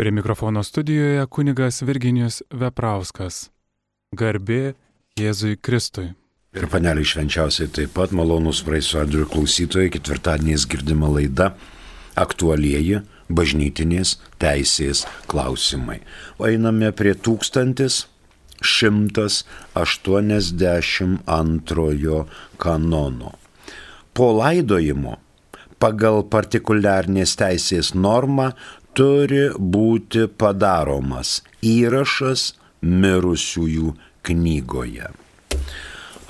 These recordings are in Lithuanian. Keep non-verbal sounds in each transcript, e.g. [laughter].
Prie mikrofono studijoje kunigas Virginijus Veprauskas. Garbė Jėzui Kristui. Ir paneliai švenčiausiai taip pat malonus praeisų adrių klausytojai ketvirtadieniais girdima laida aktualieji bažnytinės teisės klausimai. O einame prie 1182 kanono. Po laidojimo pagal partikuliarnės teisės normą turi būti padaromas įrašas mirusiųjų knygoje.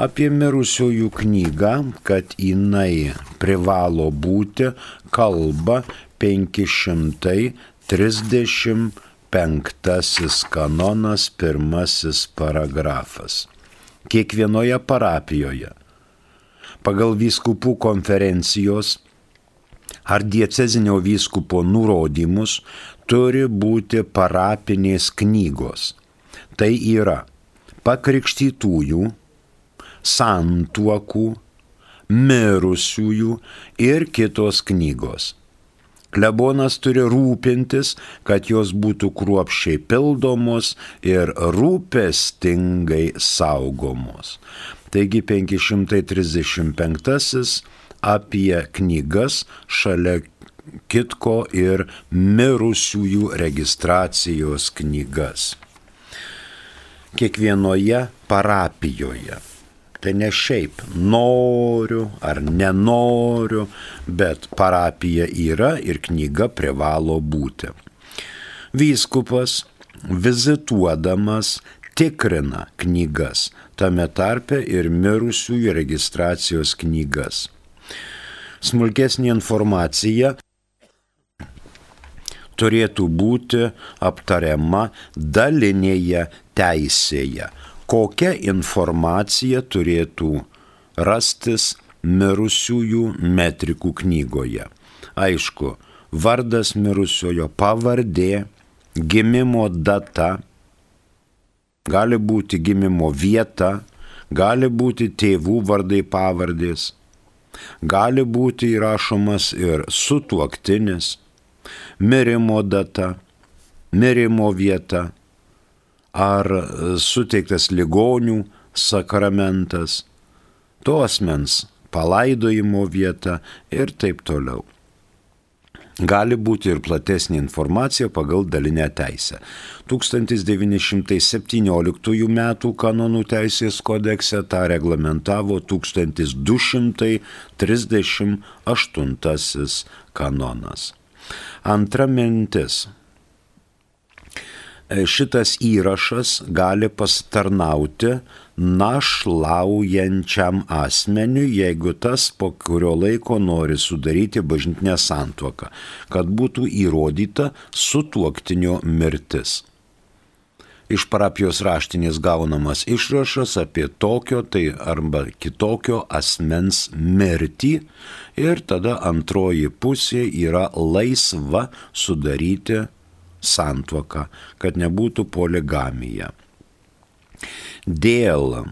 Apie mirusiųjų knygą, kad jinai privalo būti, kalba 535 kanonas pirmasis paragrafas. Kiekvienoje parapijoje pagal vyskupų konferencijos ar diecezinio vyskupo nurodymus turi būti parapinės knygos. Tai yra pakrikštytųjų, santuokų, mirusiųjų ir kitos knygos. Klebonas turi rūpintis, kad jos būtų kruopščiai pildomos ir rūpestingai saugomos. Taigi 535 apie knygas šalia kitko ir mirusiųjų registracijos knygas. Kiekvienoje parapijoje. Tai ne šiaip noriu ar nenoriu, bet parapija yra ir knyga privalo būti. Vyskupas vizituodamas tikrina knygas, tame tarpe ir mirusiųjų registracijos knygas. Smulkesnė informacija turėtų būti aptariama dalinėje teisėje. Kokia informacija turėtų rastis mirusiųjų metrikų knygoje? Aišku, vardas mirusiojo pavardė, gimimo data, gali būti gimimo vieta, gali būti tėvų vardai pavardės, gali būti įrašomas ir sutuoktinis, mirimo data, mirimo vieta, ar suteiktas ligonių sakramentas, to asmens palaidojimo vieta ir taip toliau. Gali būti ir platesnė informacija pagal dalinę teisę. 1917 m. kanonų teisės kodekse tą reglamentavo 1238 kanonas. Antra mintis šitas įrašas gali pasitarnauti našlaujančiam asmeniui, jeigu tas po kurio laiko nori sudaryti bažnytinę santuoką, kad būtų įrodyta sutuoktinio mirtis. Iš parapijos raštinės gaunamas išrašas apie tokio tai arba kitokio asmens mirtį ir tada antroji pusė yra laisva sudaryti santuoką, kad nebūtų poligamija. Dėl,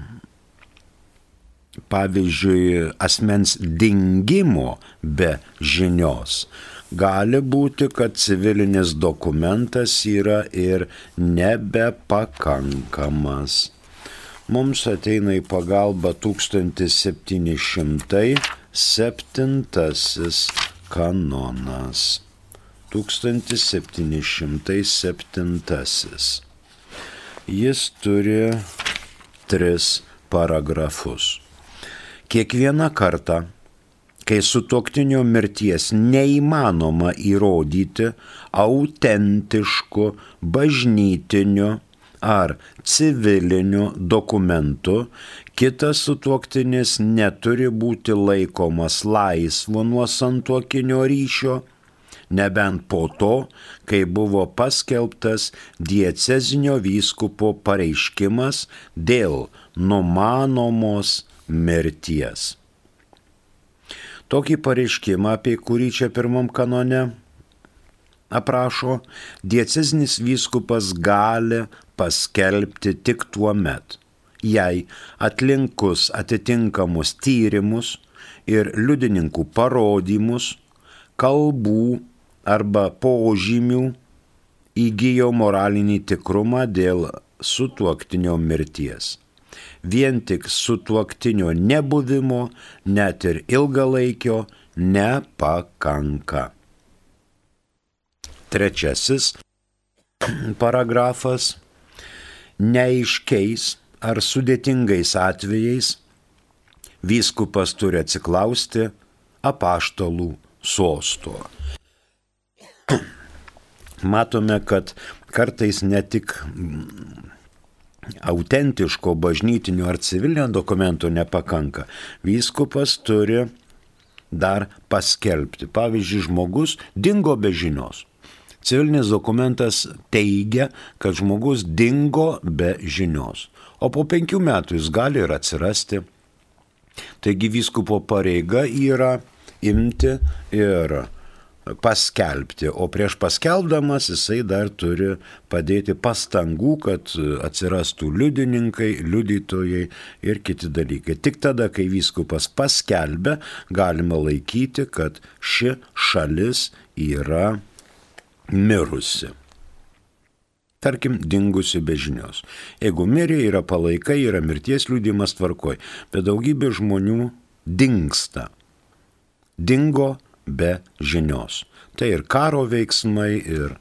pavyzdžiui, asmens dingimo be žinios gali būti, kad civilinis dokumentas yra ir nebepakankamas. Mums ateina į pagalbą 1707 kanonas. 1707. Jis turi tris paragrafus. Kiekvieną kartą, kai sutoktinio mirties neįmanoma įrodyti autentišku bažnytiniu ar civiliniu dokumentu, kitas sutuoktinis neturi būti laikomas laisvu nuo santuokinio ryšio nebent po to, kai buvo paskelbtas diecezinio vyskupo pareiškimas dėl numanomos mirties. Tokį pareiškimą, apie kurį čia pirmam kanone aprašo, diecezinis vyskupas gali paskelbti tik tuo met, jei atlinkus atitinkamus tyrimus ir liudininkų parodymus, kalbų arba požymių įgyjo moralinį tikrumą dėl sutuoktinio mirties. Vien tik sutuoktinio nebuvimo, net ir ilgalaikio, nepakanka. Trečiasis paragrafas. Neaiškiais ar sudėtingais atvejais vyskupas turi atsiklausti apaštalų sosto. [coughs] Matome, kad kartais ne tik autentiško bažnytinio ar civilinio dokumento nepakanka. Vyskupas turi dar paskelbti. Pavyzdžiui, žmogus dingo be žinios. Civilinis dokumentas teigia, kad žmogus dingo be žinios. O po penkių metų jis gali ir atsirasti. Taigi vyskupo pareiga yra imti ir paskelbti, o prieš paskelbdamas jisai dar turi padėti pastangų, kad atsirastų liudininkai, liudytojai ir kiti dalykai. Tik tada, kai vyskupas paskelbia, galima laikyti, kad ši šalis yra mirusi. Tarkim, dingusi be žinios. Jeigu mirė, yra palaikai, yra mirties liūdimas tvarkoj, bet daugybė žmonių dinksta. Dingo be žinios. Tai ir karo veiksmai, ir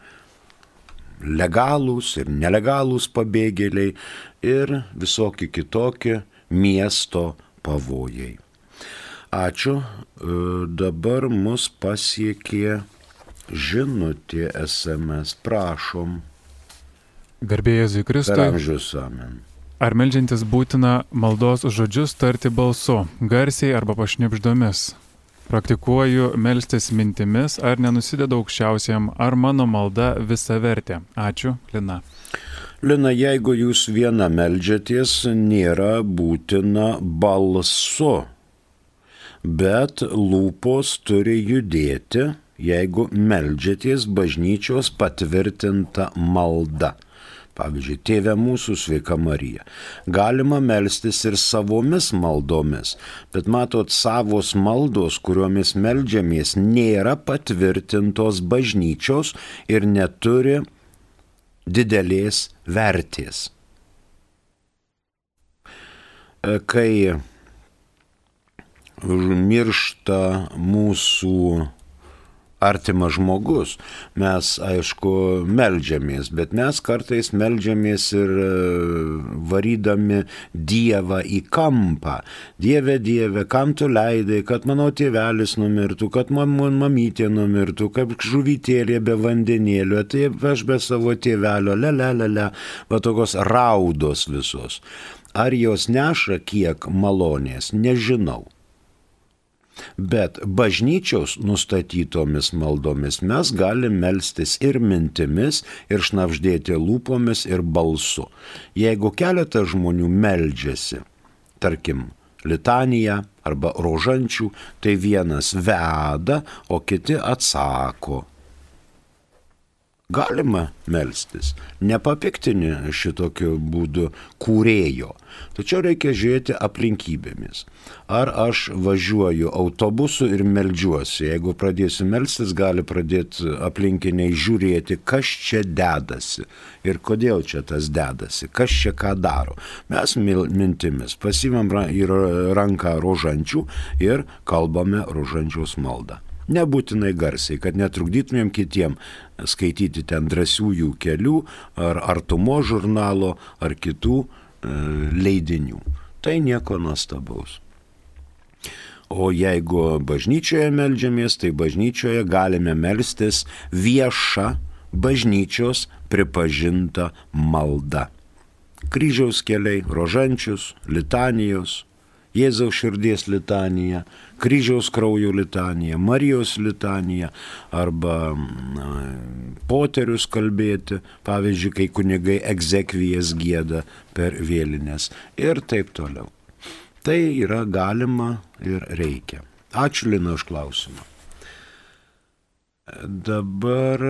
legalūs, ir nelegalūs pabėgėliai, ir visokie kitokie miesto pavojai. Ačiū. E, dabar mus pasiekė žinutė SMS. Prašom. Garbėjai Zikristui. Amžius amen. Ar melžiantis būtina maldos žodžius tarti balsu, garsiai arba pašnipždomis? Praktikuoju melstis mintimis, ar nenusideda aukščiausiam, ar mano malda visa vertė. Ačiū, Lina. Lina, jeigu jūs viena melžiaties, nėra būtina balsu, bet lūpos turi judėti, jeigu melžiaties bažnyčios patvirtinta malda. Pavyzdžiui, Tėve mūsų sveika Marija. Galima melstis ir savomis maldomis, bet matot, savos maldos, kuriomis melžiamės, nėra patvirtintos bažnyčios ir neturi didelės vertės. Kai miršta mūsų artimas žmogus. Mes, aišku, melžiamės, bet mes kartais melžiamės ir e, varydami Dievą į kampą. Dieve, Dieve, kam tu leidai, kad mano tėvelis numirtų, kad mano mamytė numirtų, kaip žuvytėlė be vandenėlio, tai aš be savo tėvelio, le, le, le, le, va tokios raudos visos. Ar jos neša kiek malonės, nežinau. Bet bažnyčios nustatytomis maldomis mes galime melstis ir mintimis, ir šnapždėti lūpomis, ir balsu. Jeigu keletas žmonių meldžiasi, tarkim, litaniją arba rožančių, tai vienas veda, o kiti atsako galima melstis, nepapiktini šitokiu būdu kūrėjo. Tačiau reikia žiūrėti aplinkybėmis. Ar aš važiuoju autobusu ir meldžiuosi, jeigu pradėsiu melstis, gali pradėti aplinkiniai žiūrėti, kas čia dedasi ir kodėl čia tas dedasi, kas čia ką daro. Mes mintimis pasimam į ranką rožančių ir kalbame rožančiaus maldą. Nebūtinai garsiai, kad netrukdytumėm kitiem skaityti ten drąsiųjų kelių ar artumo žurnalo ar kitų e, leidinių. Tai nieko nuostabaus. O jeigu bažnyčioje melžiamės, tai bažnyčioje galime melstis viešą bažnyčios pripažintą maldą. Kryžiaus keliai, rožančius, litanijos, Jėzaus širdies litanija, kryžiaus kraujo litanija, Marijos litanija arba na, poterius kalbėti, pavyzdžiui, kai kunigai egzekvijas gėda per vėlinės ir taip toliau. Tai yra galima ir reikia. Ačiū Lina už klausimą. Dabar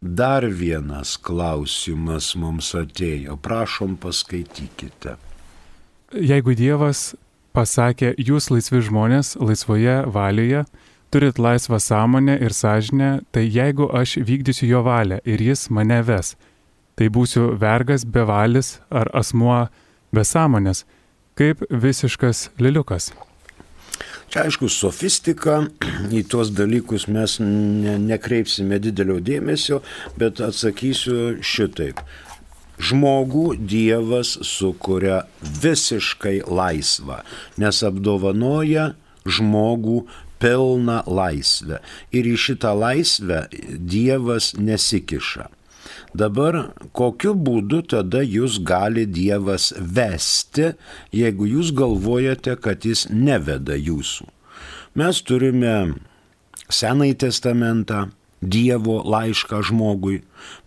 dar vienas klausimas mums atėjo. Prašom paskaitykite. Jeigu Dievas pasakė, jūs laisvi žmonės laisvoje valioje, turit laisvą sąmonę ir sąžinę, tai jeigu aš vykdysiu jo valią ir jis mane ves, tai būsiu vergas bevalis ar asmuo be sąmonės, kaip visiškas liliukas. Čia aišku, sofistika, [clears throat] į tuos dalykus mes ne, nekreipsime didelio dėmesio, bet atsakysiu šitaip. Žmogų Dievas sukuria visiškai laisvą, nes apdovanoja žmogų pilną laisvę. Ir į šitą laisvę Dievas nesikiša. Dabar kokiu būdu tada jūs gali Dievas vesti, jeigu jūs galvojate, kad jis neveda jūsų? Mes turime Senąjį testamentą, Dievo laišką žmogui.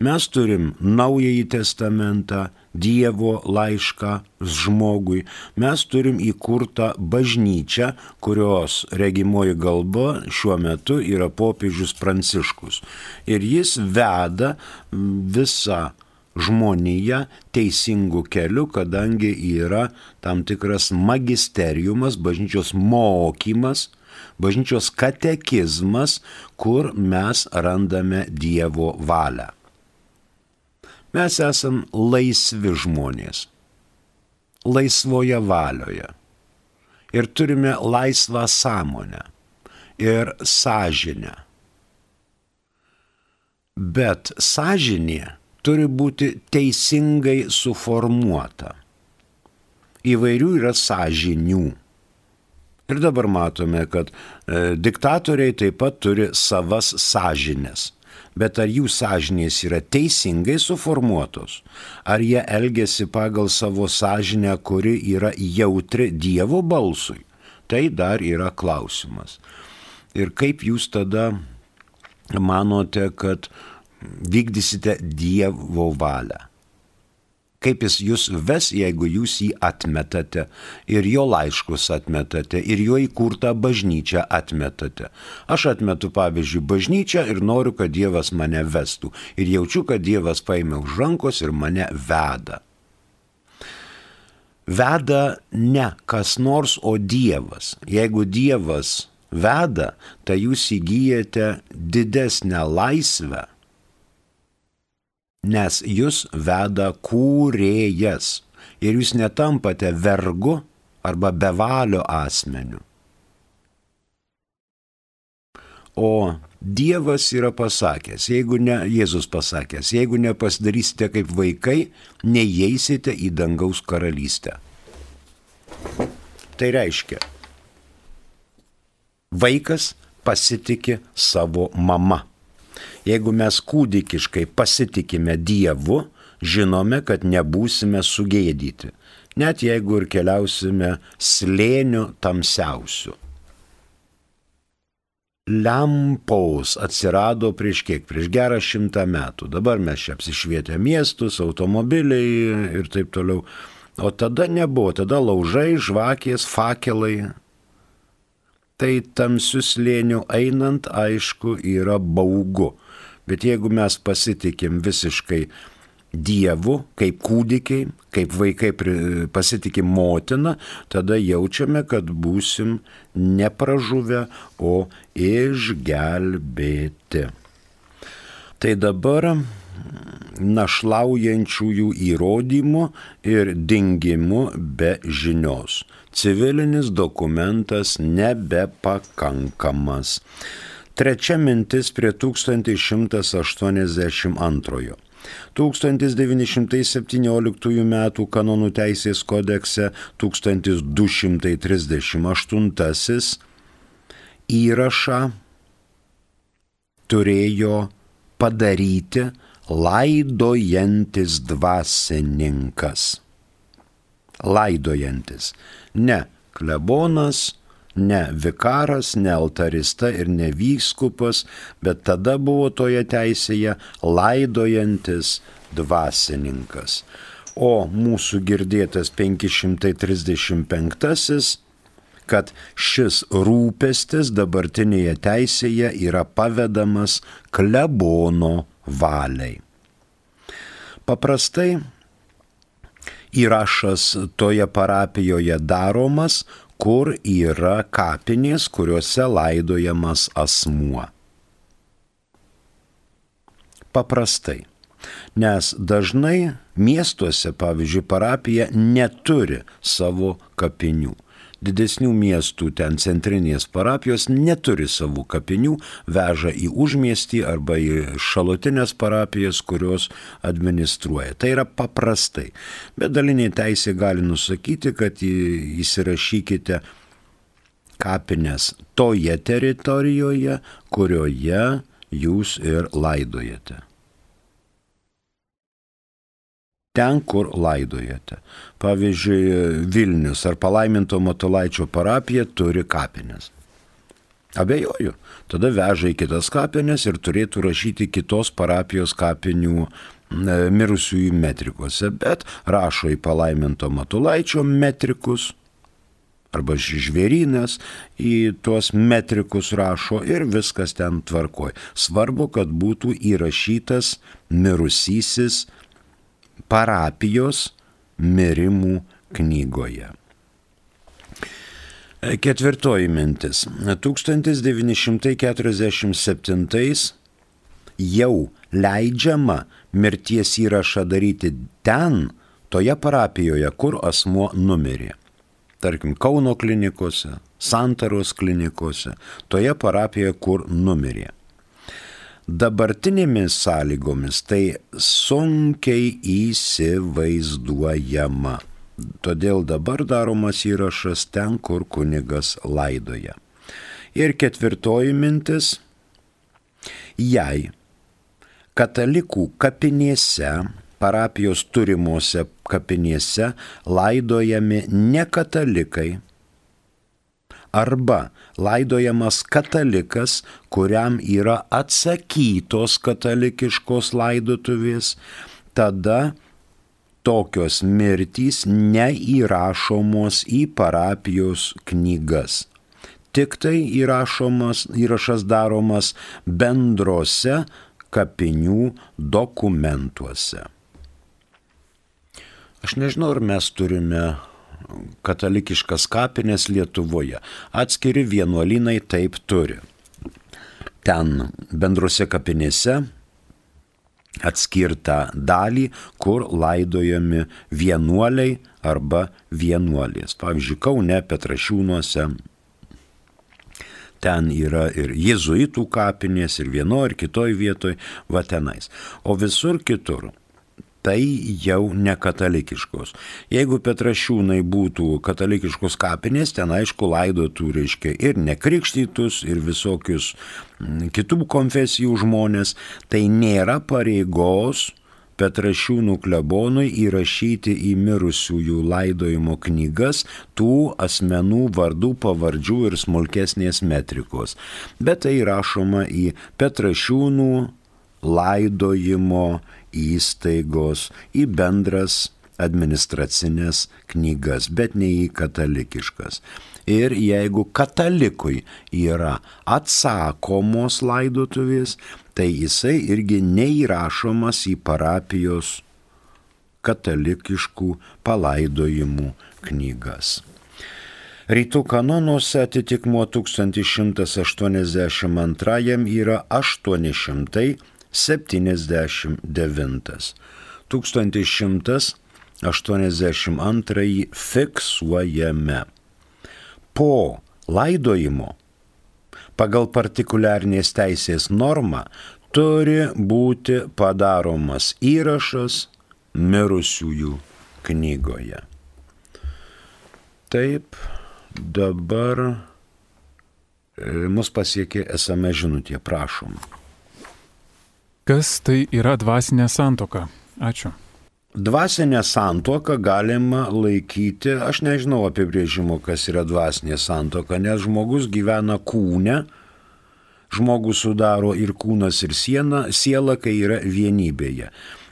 Mes turim Naująjį testamentą, Dievo laišką žmogui. Mes turim įkurtą bažnyčią, kurios regimoji galba šiuo metu yra popiežius Pranciškus. Ir jis veda visą žmoniją teisingų kelių, kadangi yra tam tikras magisteriumas, bažnyčios mokymas, bažnyčios katekizmas, kur mes randame Dievo valią. Mes esam laisvi žmonės, laisvoje valioje ir turime laisvą sąmonę ir sąžinę. Bet sąžinė turi būti teisingai suformuota. Įvairių yra sąžinių. Ir dabar matome, kad e, diktatoriai taip pat turi savas sąžinės. Bet ar jų sąžinės yra teisingai suformuotos? Ar jie elgesi pagal savo sąžinę, kuri yra jautri Dievo balsui? Tai dar yra klausimas. Ir kaip jūs tada manote, kad vykdysite Dievo valią? Kaip jis jūs ves, jeigu jūs jį atmetate ir jo laiškus atmetate ir jo įkurtą bažnyčią atmetate. Aš atmetu pavyzdžiui bažnyčią ir noriu, kad Dievas mane vestų ir jaučiu, kad Dievas paėmė už rankos ir mane veda. Veda ne kas nors, o Dievas. Jeigu Dievas veda, tai jūs įgyjate didesnę laisvę nes jūs veda kūrėjas ir jūs netampate vergu arba bevalio asmeniu. O Dievas yra pasakęs, jeigu ne, Jėzus pasakęs, jeigu nepasidarysite kaip vaikai, neįeisite į dangaus karalystę. Tai reiškia, vaikas pasitikė savo mama. Jeigu mes kūdikiškai pasitikime Dievu, žinome, kad nebūsime sugėdyti, net jeigu ir keliausime slėniu tamsiausiu. Lempos atsirado prieš kiek, prieš gerą šimtą metų. Dabar mes čia apsišvietę miestus, automobiliai ir taip toliau. O tada nebuvo, tada laužai, žvakės, fakelai. Tai tamsių slėnių einant, aišku, yra baugu. Bet jeigu mes pasitikim visiškai Dievu, kaip kūdikiai, kaip vaikai pasitikim motiną, tada jaučiame, kad būsim nepražuvę, o išgelbėti. Tai dabar našlaujančiųjų įrodymų ir dingimų be žinios. Civilinis dokumentas nebepakankamas. Trečia mintis prie 1182. 1917 m. kanonų teisės kodekse 1238 įrašą turėjo padaryti laidojantis dvasininkas. Laidojantis. Ne klebonas, ne vikaras, ne altarista ir ne vyskupas, bet tada buvo toje teisėje laidojantis dvasininkas. O mūsų girdėtas 535 kad šis rūpestis dabartinėje teisėje yra pavedamas klebono valiai. Paprastai įrašas toje parapijoje daromas, kur yra kapinės, kuriuose laidojamas asmuo. Paprastai. Nes dažnai miestuose, pavyzdžiui, parapija neturi savo kapinių didesnių miestų, ten centrinės parapijos neturi savų kapinių, veža į užmiestį arba į šalutinės parapijas, kurios administruoja. Tai yra paprastai. Bet dalinė teisė gali nusakyti, kad įsirašykite kapines toje teritorijoje, kurioje jūs ir laidojate. Ten, kur laidojate. Pavyzdžiui, Vilnius ar palaiminto Matulaičio parapija turi kapines. Abejoju. Tada veža į kitas kapines ir turėtų rašyti kitos parapijos kapinių mirusiųjų metrikuose, bet rašo į palaiminto Matulaičio metrikus arba žvėrynas į tuos metrikus rašo ir viskas ten tvarkoj. Svarbu, kad būtų įrašytas mirusysis parapijos mirimų knygoje. Ketvirtoji mintis. 1947 jau leidžiama mirties įrašą daryti ten, toje parapijoje, kur asmuo numirė. Tarkim, Kauno klinikose, Santaros klinikose, toje parapijoje, kur numirė dabartinėmis sąlygomis tai sunkiai įsivaizduojama. Todėl dabar daromas įrašas ten, kur kunigas laidoja. Ir ketvirtoji mintis. Jei katalikų kapinėse, parapijos turimuose kapinėse laidojami ne katalikai, arba laidojamas katalikas, kuriam yra atsakytos katalikiškos laidotuvės, tada tokios mirtys neįrašomos į parapijos knygas. Tik tai įrašomas, įrašas daromas bendrose kapinių dokumentuose. Aš nežinau, ar mes turime katalikiškas kapines Lietuvoje. Atskiri vienuolinai taip turi. Ten bendrose kapinėse atskirtą dalį, kur laidojami vienuoliai arba vienuolės. Pavyzdžiui, Kaune, Petrašiūnuose. Ten yra ir jėzuitų kapinės, ir vienoje, ir kitoje vietoje, va tenais. O visur kitur tai jau ne katalikiškos. Jeigu Petrašiūnai būtų katalikiškos kapinės, ten aišku laidotų, reiškia, ir nekrikštytus, ir visokius mm, kitų konfesijų žmonės, tai nėra pareigos Petrašiūnų klebonui įrašyti į mirusiųjų laidojimo knygas tų asmenų vardų, pavardžių ir smulkesnės metrikos. Bet tai rašoma į Petrašiūnų laidojimo įstaigos, į bendras administracinės knygas, bet ne į katalikiškas. Ir jeigu katalikui yra atsakomos laidotuvės, tai jisai irgi neįrašomas į parapijos katalikiškų palaidojimų knygas. Rytų kanonuose atitikmuo 1182 yra 800 79. 1182 fiksuojame. Po laidojimo pagal partikuliarnės teisės normą turi būti padaromas įrašas mirusiųjų knygoje. Taip, dabar e, mus pasiekė esame žinutė, prašom. Kas tai yra dvasinė santoka? Ačiū. Dvasinę santoką galima laikyti, aš nežinau apibrėžimo, kas yra dvasinė santoka, nes žmogus gyvena kūne, žmogus sudaro ir kūnas, ir siena, siela, kai yra vienybėje.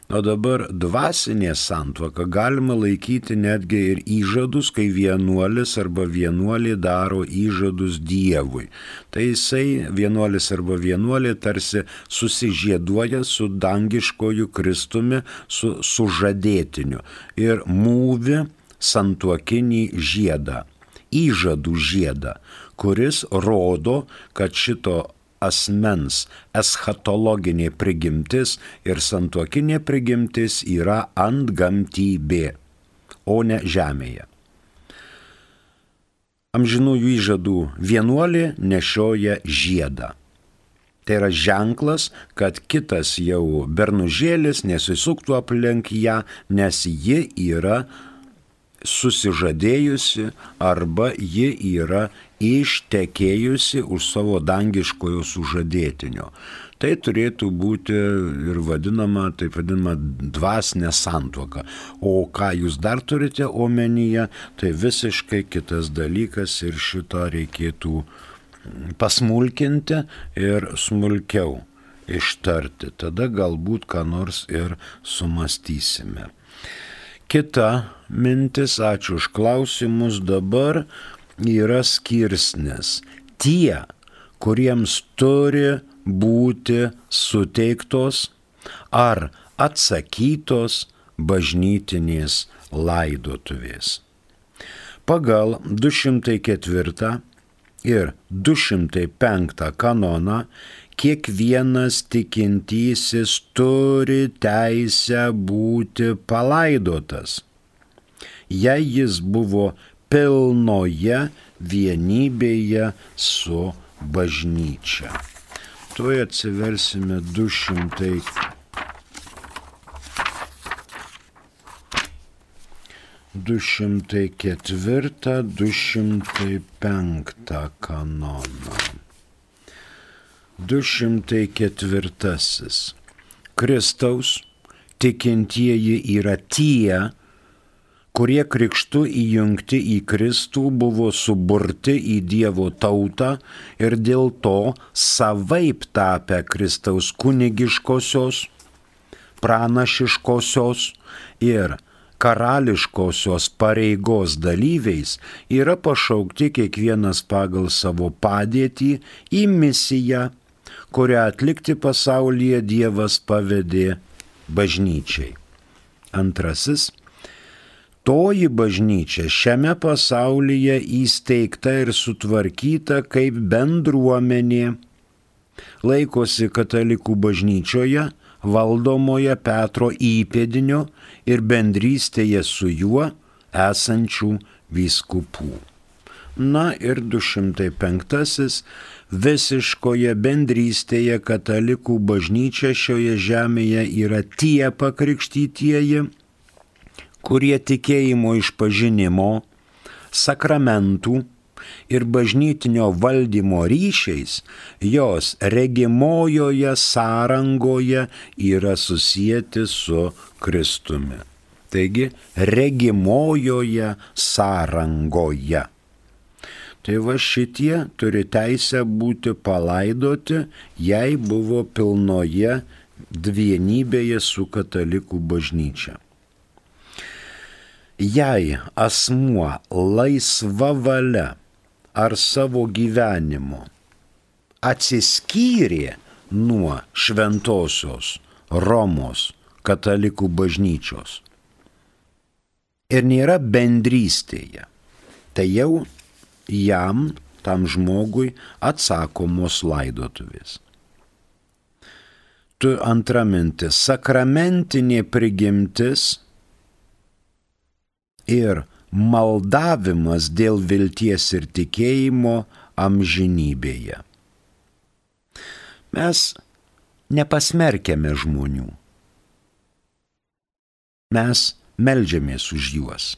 O dabar dvasinė santvoka galima laikyti netgi ir įžadus, kai vienuolis arba vienuolė daro įžadus Dievui. Tai jisai vienuolis arba vienuolė tarsi susižieduoja su dangiškoju Kristumi, su sužadėtiniu ir mūvi santuokinį žiedą įžadų žiedą, kuris rodo, kad šito asmens eschatologinė prigimtis ir santuokinė prigimtis yra ant gamtybė, o ne žemėje. Amžinųjų įžadų vienuolė nešioja žiedą. Tai yra ženklas, kad kitas jau bernužėlis nesisuktų aplink ją, nes ji yra susižadėjusi arba ji yra ištekėjusi už savo dangiškojo sužadėtinio. Tai turėtų būti ir vadinama, taip vadinama, dvasinė santuoka. O ką jūs dar turite omenyje, tai visiškai kitas dalykas ir šito reikėtų pasmulkinti ir smulkiau ištarti. Tada galbūt ką nors ir sumastysime. Kita mintis, ačiū už klausimus, dabar yra skirsnis. Tie, kuriems turi būti suteiktos ar atsakytos bažnytinės laidotuvės. Pagal 204 ir 205 kanoną kiekvienas tikintysis turi teisę būti palaidotas, jei jis buvo pilnoje vienybėje su bažnyčia. Tuoj atsiversime 200. Du šimtai ketvirtą, du šimtai penktą kanoną. 204. Kristaus tikintieji yra tie, kurie krikštu įjungti į Kristų buvo suburti į Dievo tautą ir dėl to savaip tapę Kristaus kunigiškosios, pranašiškosios ir karališkosios pareigos dalyviais yra pašaukti kiekvienas pagal savo padėtį į misiją kurią atlikti pasaulyje Dievas pavedė bažnyčiai. Antrasis. Toji bažnyčia šiame pasaulyje įsteigta ir sutvarkyta kaip bendruomenė. Laikosi katalikų bažnyčioje, valdomoje Petro įpėdinio ir bendrystėje su juo esančių vyskupų. Na ir 205 visiškoje bendrystėje katalikų bažnyčia šioje žemėje yra tie pakrikštytieji, kurie tikėjimo išpažinimo, sakramentų ir bažnytinio valdymo ryšiais jos regimojoje sąrangoje yra susijęti su Kristumi. Taigi regimojoje sąrangoje. Tai va šitie turi teisę būti palaidoti, jei buvo pilnoje dvienybėje su katalikų bažnyčia. Jei asmuo laisva valia ar savo gyvenimu atsiskyrė nuo šventosios Romos katalikų bažnyčios ir nėra bendrystėje, tai jau jam, tam žmogui, atsakomos laidotuvės. Tu antra mintis - sakramentinė prigimtis ir maldavimas dėl vilties ir tikėjimo amžinybėje. Mes nepasmerkėme žmonių. Mes melžiamės už juos.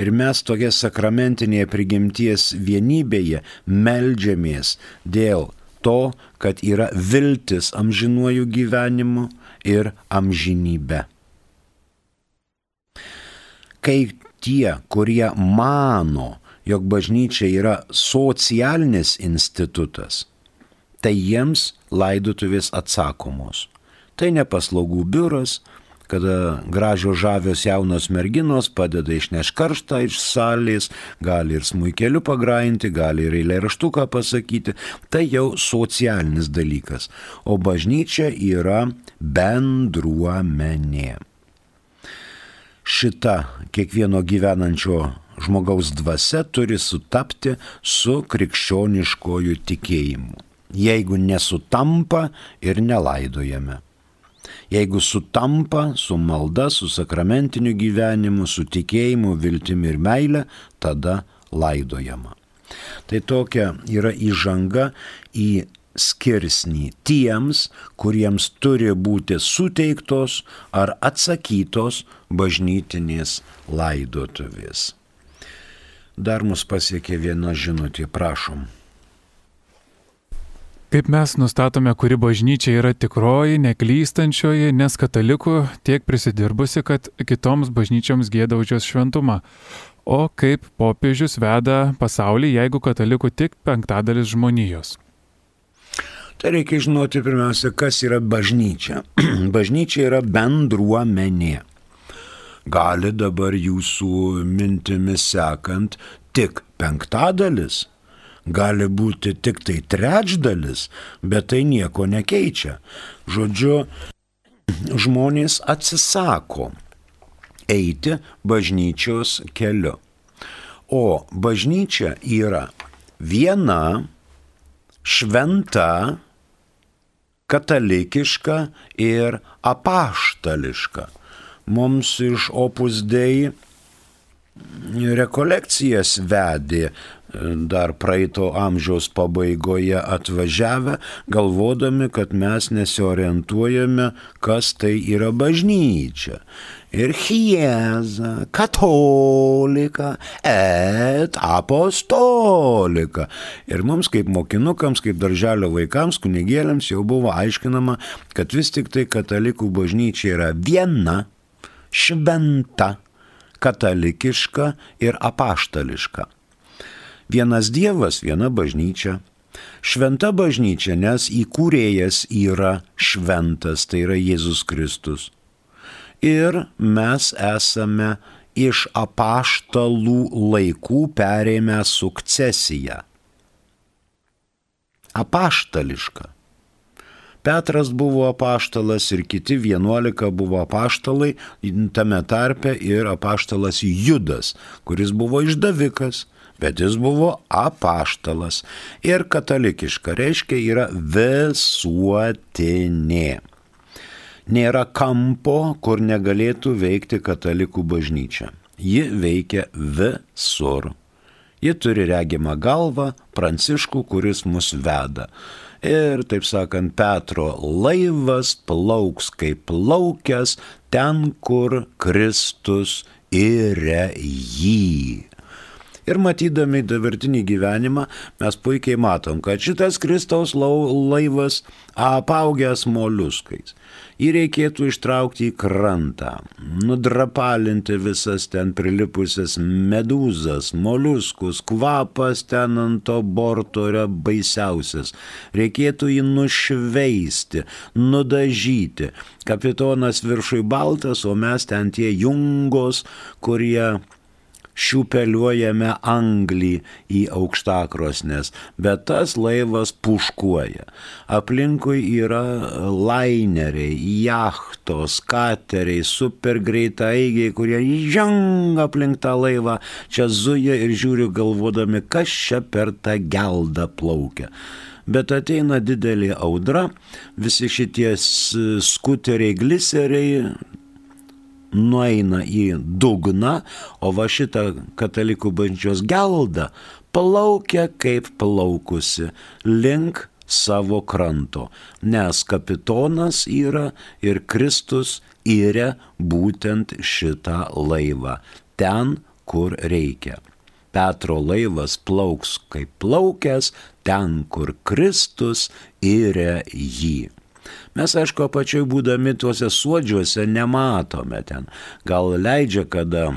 Ir mes tokia sakramentinėje prigimties vienybėje melžiamės dėl to, kad yra viltis amžinuoju gyvenimu ir amžinybė. Kai tie, kurie mano, jog bažnyčia yra socialinis institutas, tai jiems laidotuvės atsakomos. Tai ne paslaugų biuras, kada gražios žavios jaunos merginos padeda išneš karštą iš salės, gali ir smūkeliu pagrainti, gali ir eilėraštuką pasakyti, tai jau socialinis dalykas, o bažnyčia yra bendruomenė. Šita kiekvieno gyvenančio žmogaus dvasia turi sutapti su krikščioniškojų tikėjimu. Jeigu nesutampa ir nelaidojame. Jeigu sutampa su malda, su sakramentiniu gyvenimu, su tikėjimu, viltimi ir meile, tada laidojama. Tai tokia yra įžanga į skirsnį tiems, kuriems turi būti suteiktos ar atsakytos bažnytinės laidotuvės. Dar mus pasiekė viena žinutė, prašom. Kaip mes nustatome, kuri bažnyčia yra tikroji, neklystančioji, nes katalikų tiek prisidirbusi, kad kitoms bažnyčioms gėda už jos šventumą. O kaip popiežius veda pasaulį, jeigu katalikų tik penktadalis žmonijos? Tai reikia žinoti pirmiausia, kas yra bažnyčia. [clears throat] bažnyčia yra bendruomenė gali dabar jūsų mintimis sekant tik penktadalis, gali būti tik tai trečdalis, bet tai nieko nekeičia. Žodžiu, žmonės atsisako eiti bažnyčios keliu. O bažnyčia yra viena, šventa, katalikiška ir apaštališka mums iš Opus Dei rekolekcijas vedė dar praeito amžiaus pabaigoje atvažiavę, galvodami, kad mes nesiorientuojame, kas tai yra bažnyčia. Ir chieza, katolika, et apostolika. Ir mums kaip mokinukams, kaip darželio vaikams, kunigėliams jau buvo aiškinama, kad vis tik tai katalikų bažnyčia yra viena šventa, katalikiška ir apaštališka. Vienas Dievas, viena bažnyčia. Šventa bažnyčia, nes įkūrėjas yra šventas, tai yra Jėzus Kristus. Ir mes esame iš apaštalų laikų perėmę sukcesiją. Apaštališka. Petras buvo apaštalas ir kiti vienuolika buvo apaštalai, tame tarpe ir apaštalas Judas, kuris buvo išdavikas, bet jis buvo apaštalas. Ir katalikiška reiškia yra visuotinė. Nėra kampo, kur negalėtų veikti katalikų bažnyčia. Ji veikia visur. Ji turi regimą galvą, pranciškų, kuris mus veda. Ir, taip sakant, Petro laivas plauks kaip plaukęs ten, kur Kristus yra jį. Ir matydami dabartinį gyvenimą mes puikiai matom, kad šitas Kristaus laivas apaugęs moliuskais. Jį reikėtų ištraukti į krantą, nudrapalinti visas ten prilipusias medūzas, moliuskus, kvapas ten ant to borto yra baisiausias. Reikėtų jį nušveisti, nudažyti. Kapitonas viršui baltas, o mes ten tie jungos, kurie šiupeliuojame anglį į aukštakrosnės, bet tas laivas puškuoja. Aplinkui yra laineriai, jachtos, kateriai, supergreitaigiai, kurie įžengia aplink tą laivą, čia zuja ir žiūri galvodami, kas čia per tą geldą plaukia. Bet ateina didelė audra, visi šitie skuteriai, gliseriai, nueina į dugną, o va šitą katalikų bažnyčios geldą plaukia kaip plaukusi link savo kranto, nes kapitonas yra ir Kristus yra būtent šitą laivą, ten, kur reikia. Petro laivas plauks kaip plaukęs ten, kur Kristus yra jį. Mes, aišku, apačioj būdami tuose suodžiuose nematome ten. Gal leidžia, kada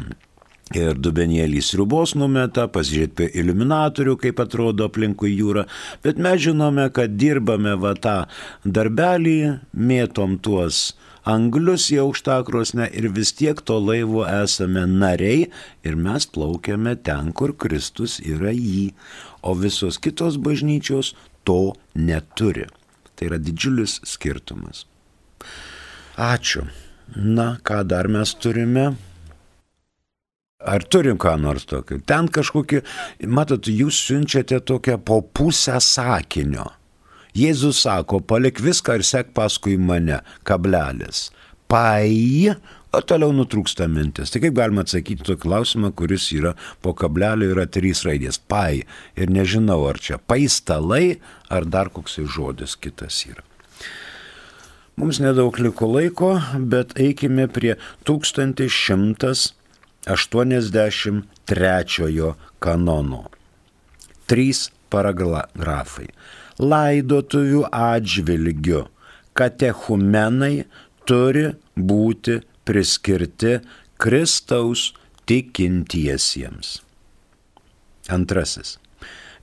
ir dubenėlį sriubos numeta, pasižiūrėti iluminatorių, kaip atrodo aplinkui jūra, bet mes žinome, kad dirbame va tą darbelį, mėtom tuos anglius į aukštakrosnę ir vis tiek to laivo esame nariai ir mes plaukiame ten, kur Kristus yra jį, o visos kitos bažnyčios to neturi. Tai yra didžiulis skirtumas. Ačiū. Na, ką dar mes turime? Ar turim ką nors tokio? Ten kažkokį, matot, jūs siunčiate tokią po pusę sakinio. Jėzus sako, palik viską ir sek paskui mane, kablelis. Pai, o toliau nutrūksta mintis. Tai kaip galima atsakyti tokį klausimą, kuris yra po kablelio yra trys raidės. Pai. Ir nežinau, ar čia paistalai, ar dar koks žodis kitas yra. Mums nedaug liko laiko, bet eikime prie 1183 kanono. Trys paragrafai. Laidotuvių atžvilgiu katechumenai turi būti priskirti Kristaus tikintiesiems. Antrasis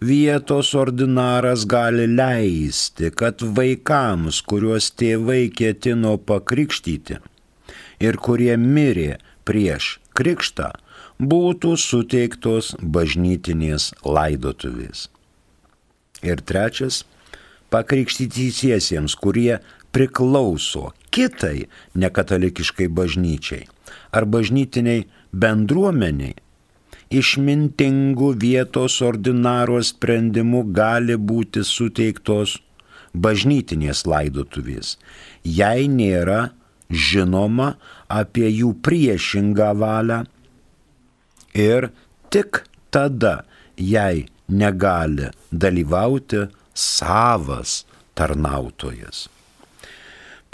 vietos ordinaras gali leisti, kad vaikams, kuriuos tėvai ketino pakrikštyti ir kurie mirė prieš krikštą, būtų suteiktos bažnytinės laidotuvės. Ir trečias, pakrikštytysiesiems, kurie priklauso kitai nekatalikiškai bažnyčiai ar bažnytiniai bendruomeniai, išmintingų vietos ordinaro sprendimu gali būti suteiktos bažnytinės laidotuvės, jei nėra žinoma apie jų priešingą valią ir tik tada, jei negali dalyvauti savas tarnautojas.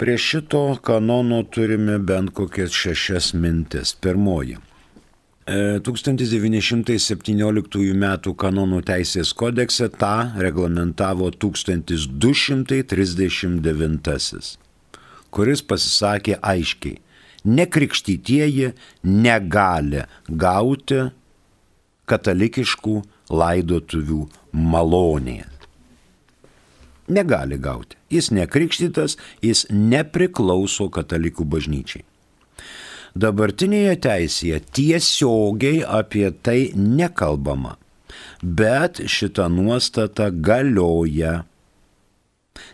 Prie šito kanono turime bent kokias šešias mintis. Pirmoji 1917 m. kanonų teisės kodekse tą reglamentavo 1239, kuris pasisakė aiškiai, nekrikštytieji negali gauti katalikiškų laidotuvių malonės. Negali gauti. Jis nekrikštytas, jis nepriklauso katalikų bažnyčiai. Dabartinėje teisėje tiesiogiai apie tai nekalbama, bet šita nuostata galioja.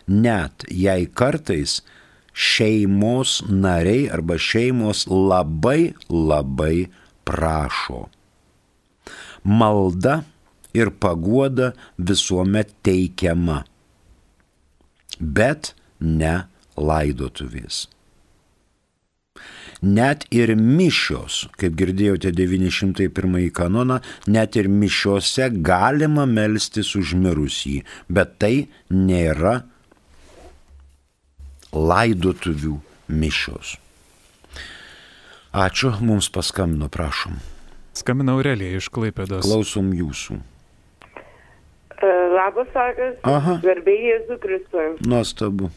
Net jei kartais šeimos nariai arba šeimos labai labai prašo. Malda ir paguoda visuomet teikiama, bet ne laidotuvės net ir mišios, kaip girdėjote 901 kanoną, net ir mišiose galima melstis už mirusį, bet tai nėra laidotuvių mišios. Ačiū, mums paskambino, prašom. Skambina Aurelija iš Klaipėdos. Klausom jūsų. E, labas vakaras. Aha. Garbėjai Jėzų Kristui. Nuostabu.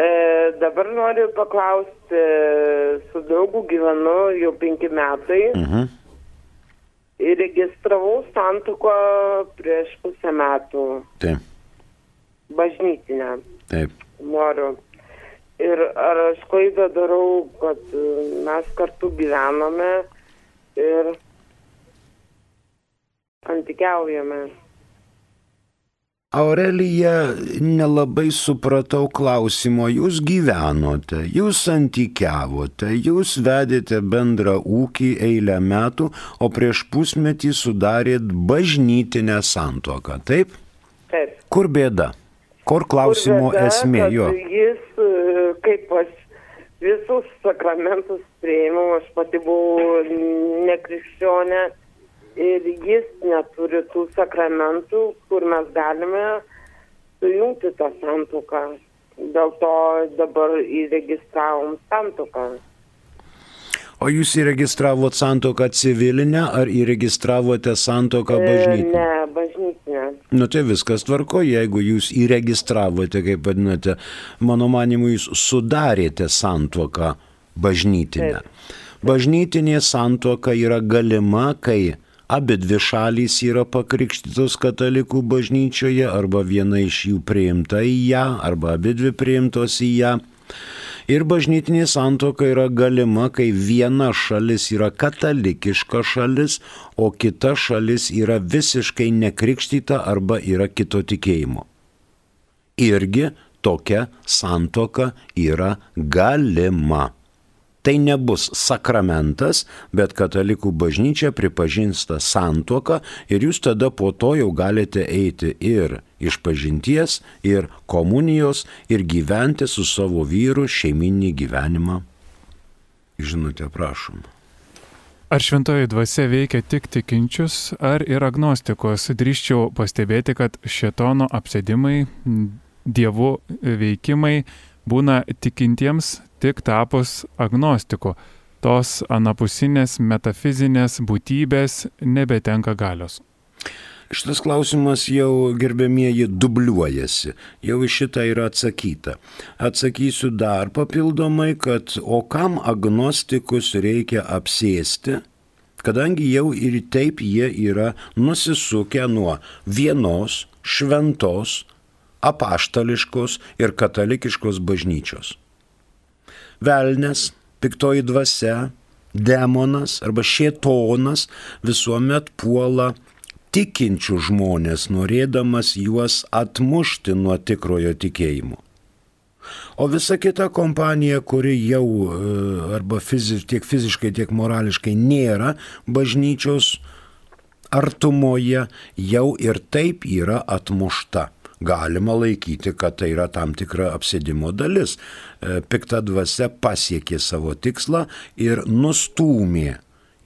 E, dabar noriu paklausti, su draugu gyvenu jau penki metai. Mhm. Ir registravau santuko prieš pusę metų. Taip, Bažnytinę. taip. Noriu. Ir ar aš klaidą darau, kad e, mes kartu gyvename ir santykiaujame. Aurelija, nelabai supratau klausimo. Jūs gyvenote, jūs santykiavote, jūs vedėte bendrą ūkį eilę metų, o prieš pusmetį sudarėt bažnytinę santoką, taip? Taip. Kur bėda? Kur klausimo Kur bėda, esmė jo? Jis, e, kaip aš visus sakramentus prieimiau, aš pati buvau nekrikščionė ir jis neturi tų sakramentų, kur mes galime sujungti tą santuoką. Dėl to dabar įregistravom santuoką. O jūs įregistravot santoką civilinę ar įregistravote santoką bažnytinę? E, Ne, bažnytinė. Nu tai viskas tvarko, jeigu jūs įregistravote, kaip vadinate, mano manimu, jūs sudarėte santuoką bažnytinę. Bažnytinė santuoka yra galima, kai abi dvi šalys yra pakrikštytos katalikų bažnyčioje, arba viena iš jų priimta į ją, arba abi dvi priimtos į ją. Ir bažnytinė santoka yra galima, kai viena šalis yra katalikiška šalis, o kita šalis yra visiškai nekrikštyta arba yra kito tikėjimo. Irgi tokia santoka yra galima. Tai nebus sakramentas, bet katalikų bažnyčia pripažins tą santuoką ir jūs tada po to jau galite eiti ir iš pažinties, ir komunijos, ir gyventi su savo vyru šeiminį gyvenimą. Žinote, prašom. Ar šventoji dvasia veikia tik tikinčius, ar ir agnostikos? Drįščiau pastebėti, kad šetono apsėdimai, dievų veikimai būna tikintiems tik tapus agnostiku. Tos anapusinės metafizinės būtybės nebetenka galios. Šitas klausimas jau gerbėmieji dubliuojasi, jau iš šitą yra atsakyta. Atsakysiu dar papildomai, kad o kam agnostikus reikia apsėsti, kadangi jau ir taip jie yra nusisukę nuo vienos šventos, apaštališkos ir katalikiškos bažnyčios velnės, piktoji dvasia, demonas arba šėtonas visuomet puola tikinčių žmonės, norėdamas juos atmušti nuo tikrojo tikėjimo. O visa kita kompanija, kuri jau e, arba fiziš, tiek fiziškai, tiek morališkai nėra bažnyčios artumoje, jau ir taip yra atmušta galima laikyti, kad tai yra tam tikra apsėdimo dalis. E, pikta dvasia pasiekė savo tikslą ir nustūmė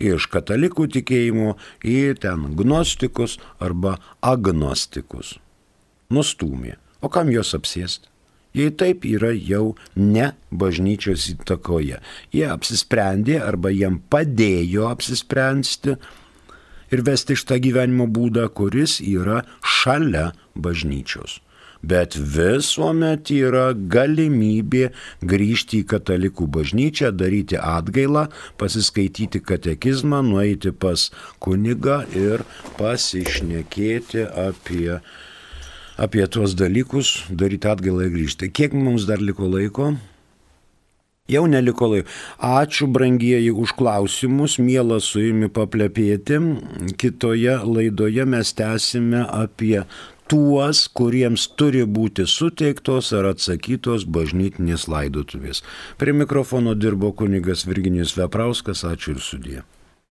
iš katalikų tikėjimo į ten gnostikus arba agnostikus. Nustūmė. O kam juos apsėsti? Jei taip yra jau ne bažnyčios įtakoje. Jie apsisprendė arba jiem padėjo apsispręsti ir vesti šitą gyvenimo būdą, kuris yra šalia bažnyčios. Bet visuomet yra galimybė grįžti į katalikų bažnyčią, daryti atgailą, pasiskaityti katekizmą, nueiti pas kunigą ir pasišnekėti apie, apie tuos dalykus, daryti atgailą ir grįžti. Kiek mums dar liko laiko? Jau neliko laiko. Ačiū, brangieji, už klausimus, mėla su jumis paplepėti. Kitoje laidoje mes tęsime apie tuos, kuriems turi būti suteiktos ar atsakytos bažnytinės laidotuvės. Prie mikrofono dirbo kunigas Virginijus Veprauskas, ačiū ir sudė.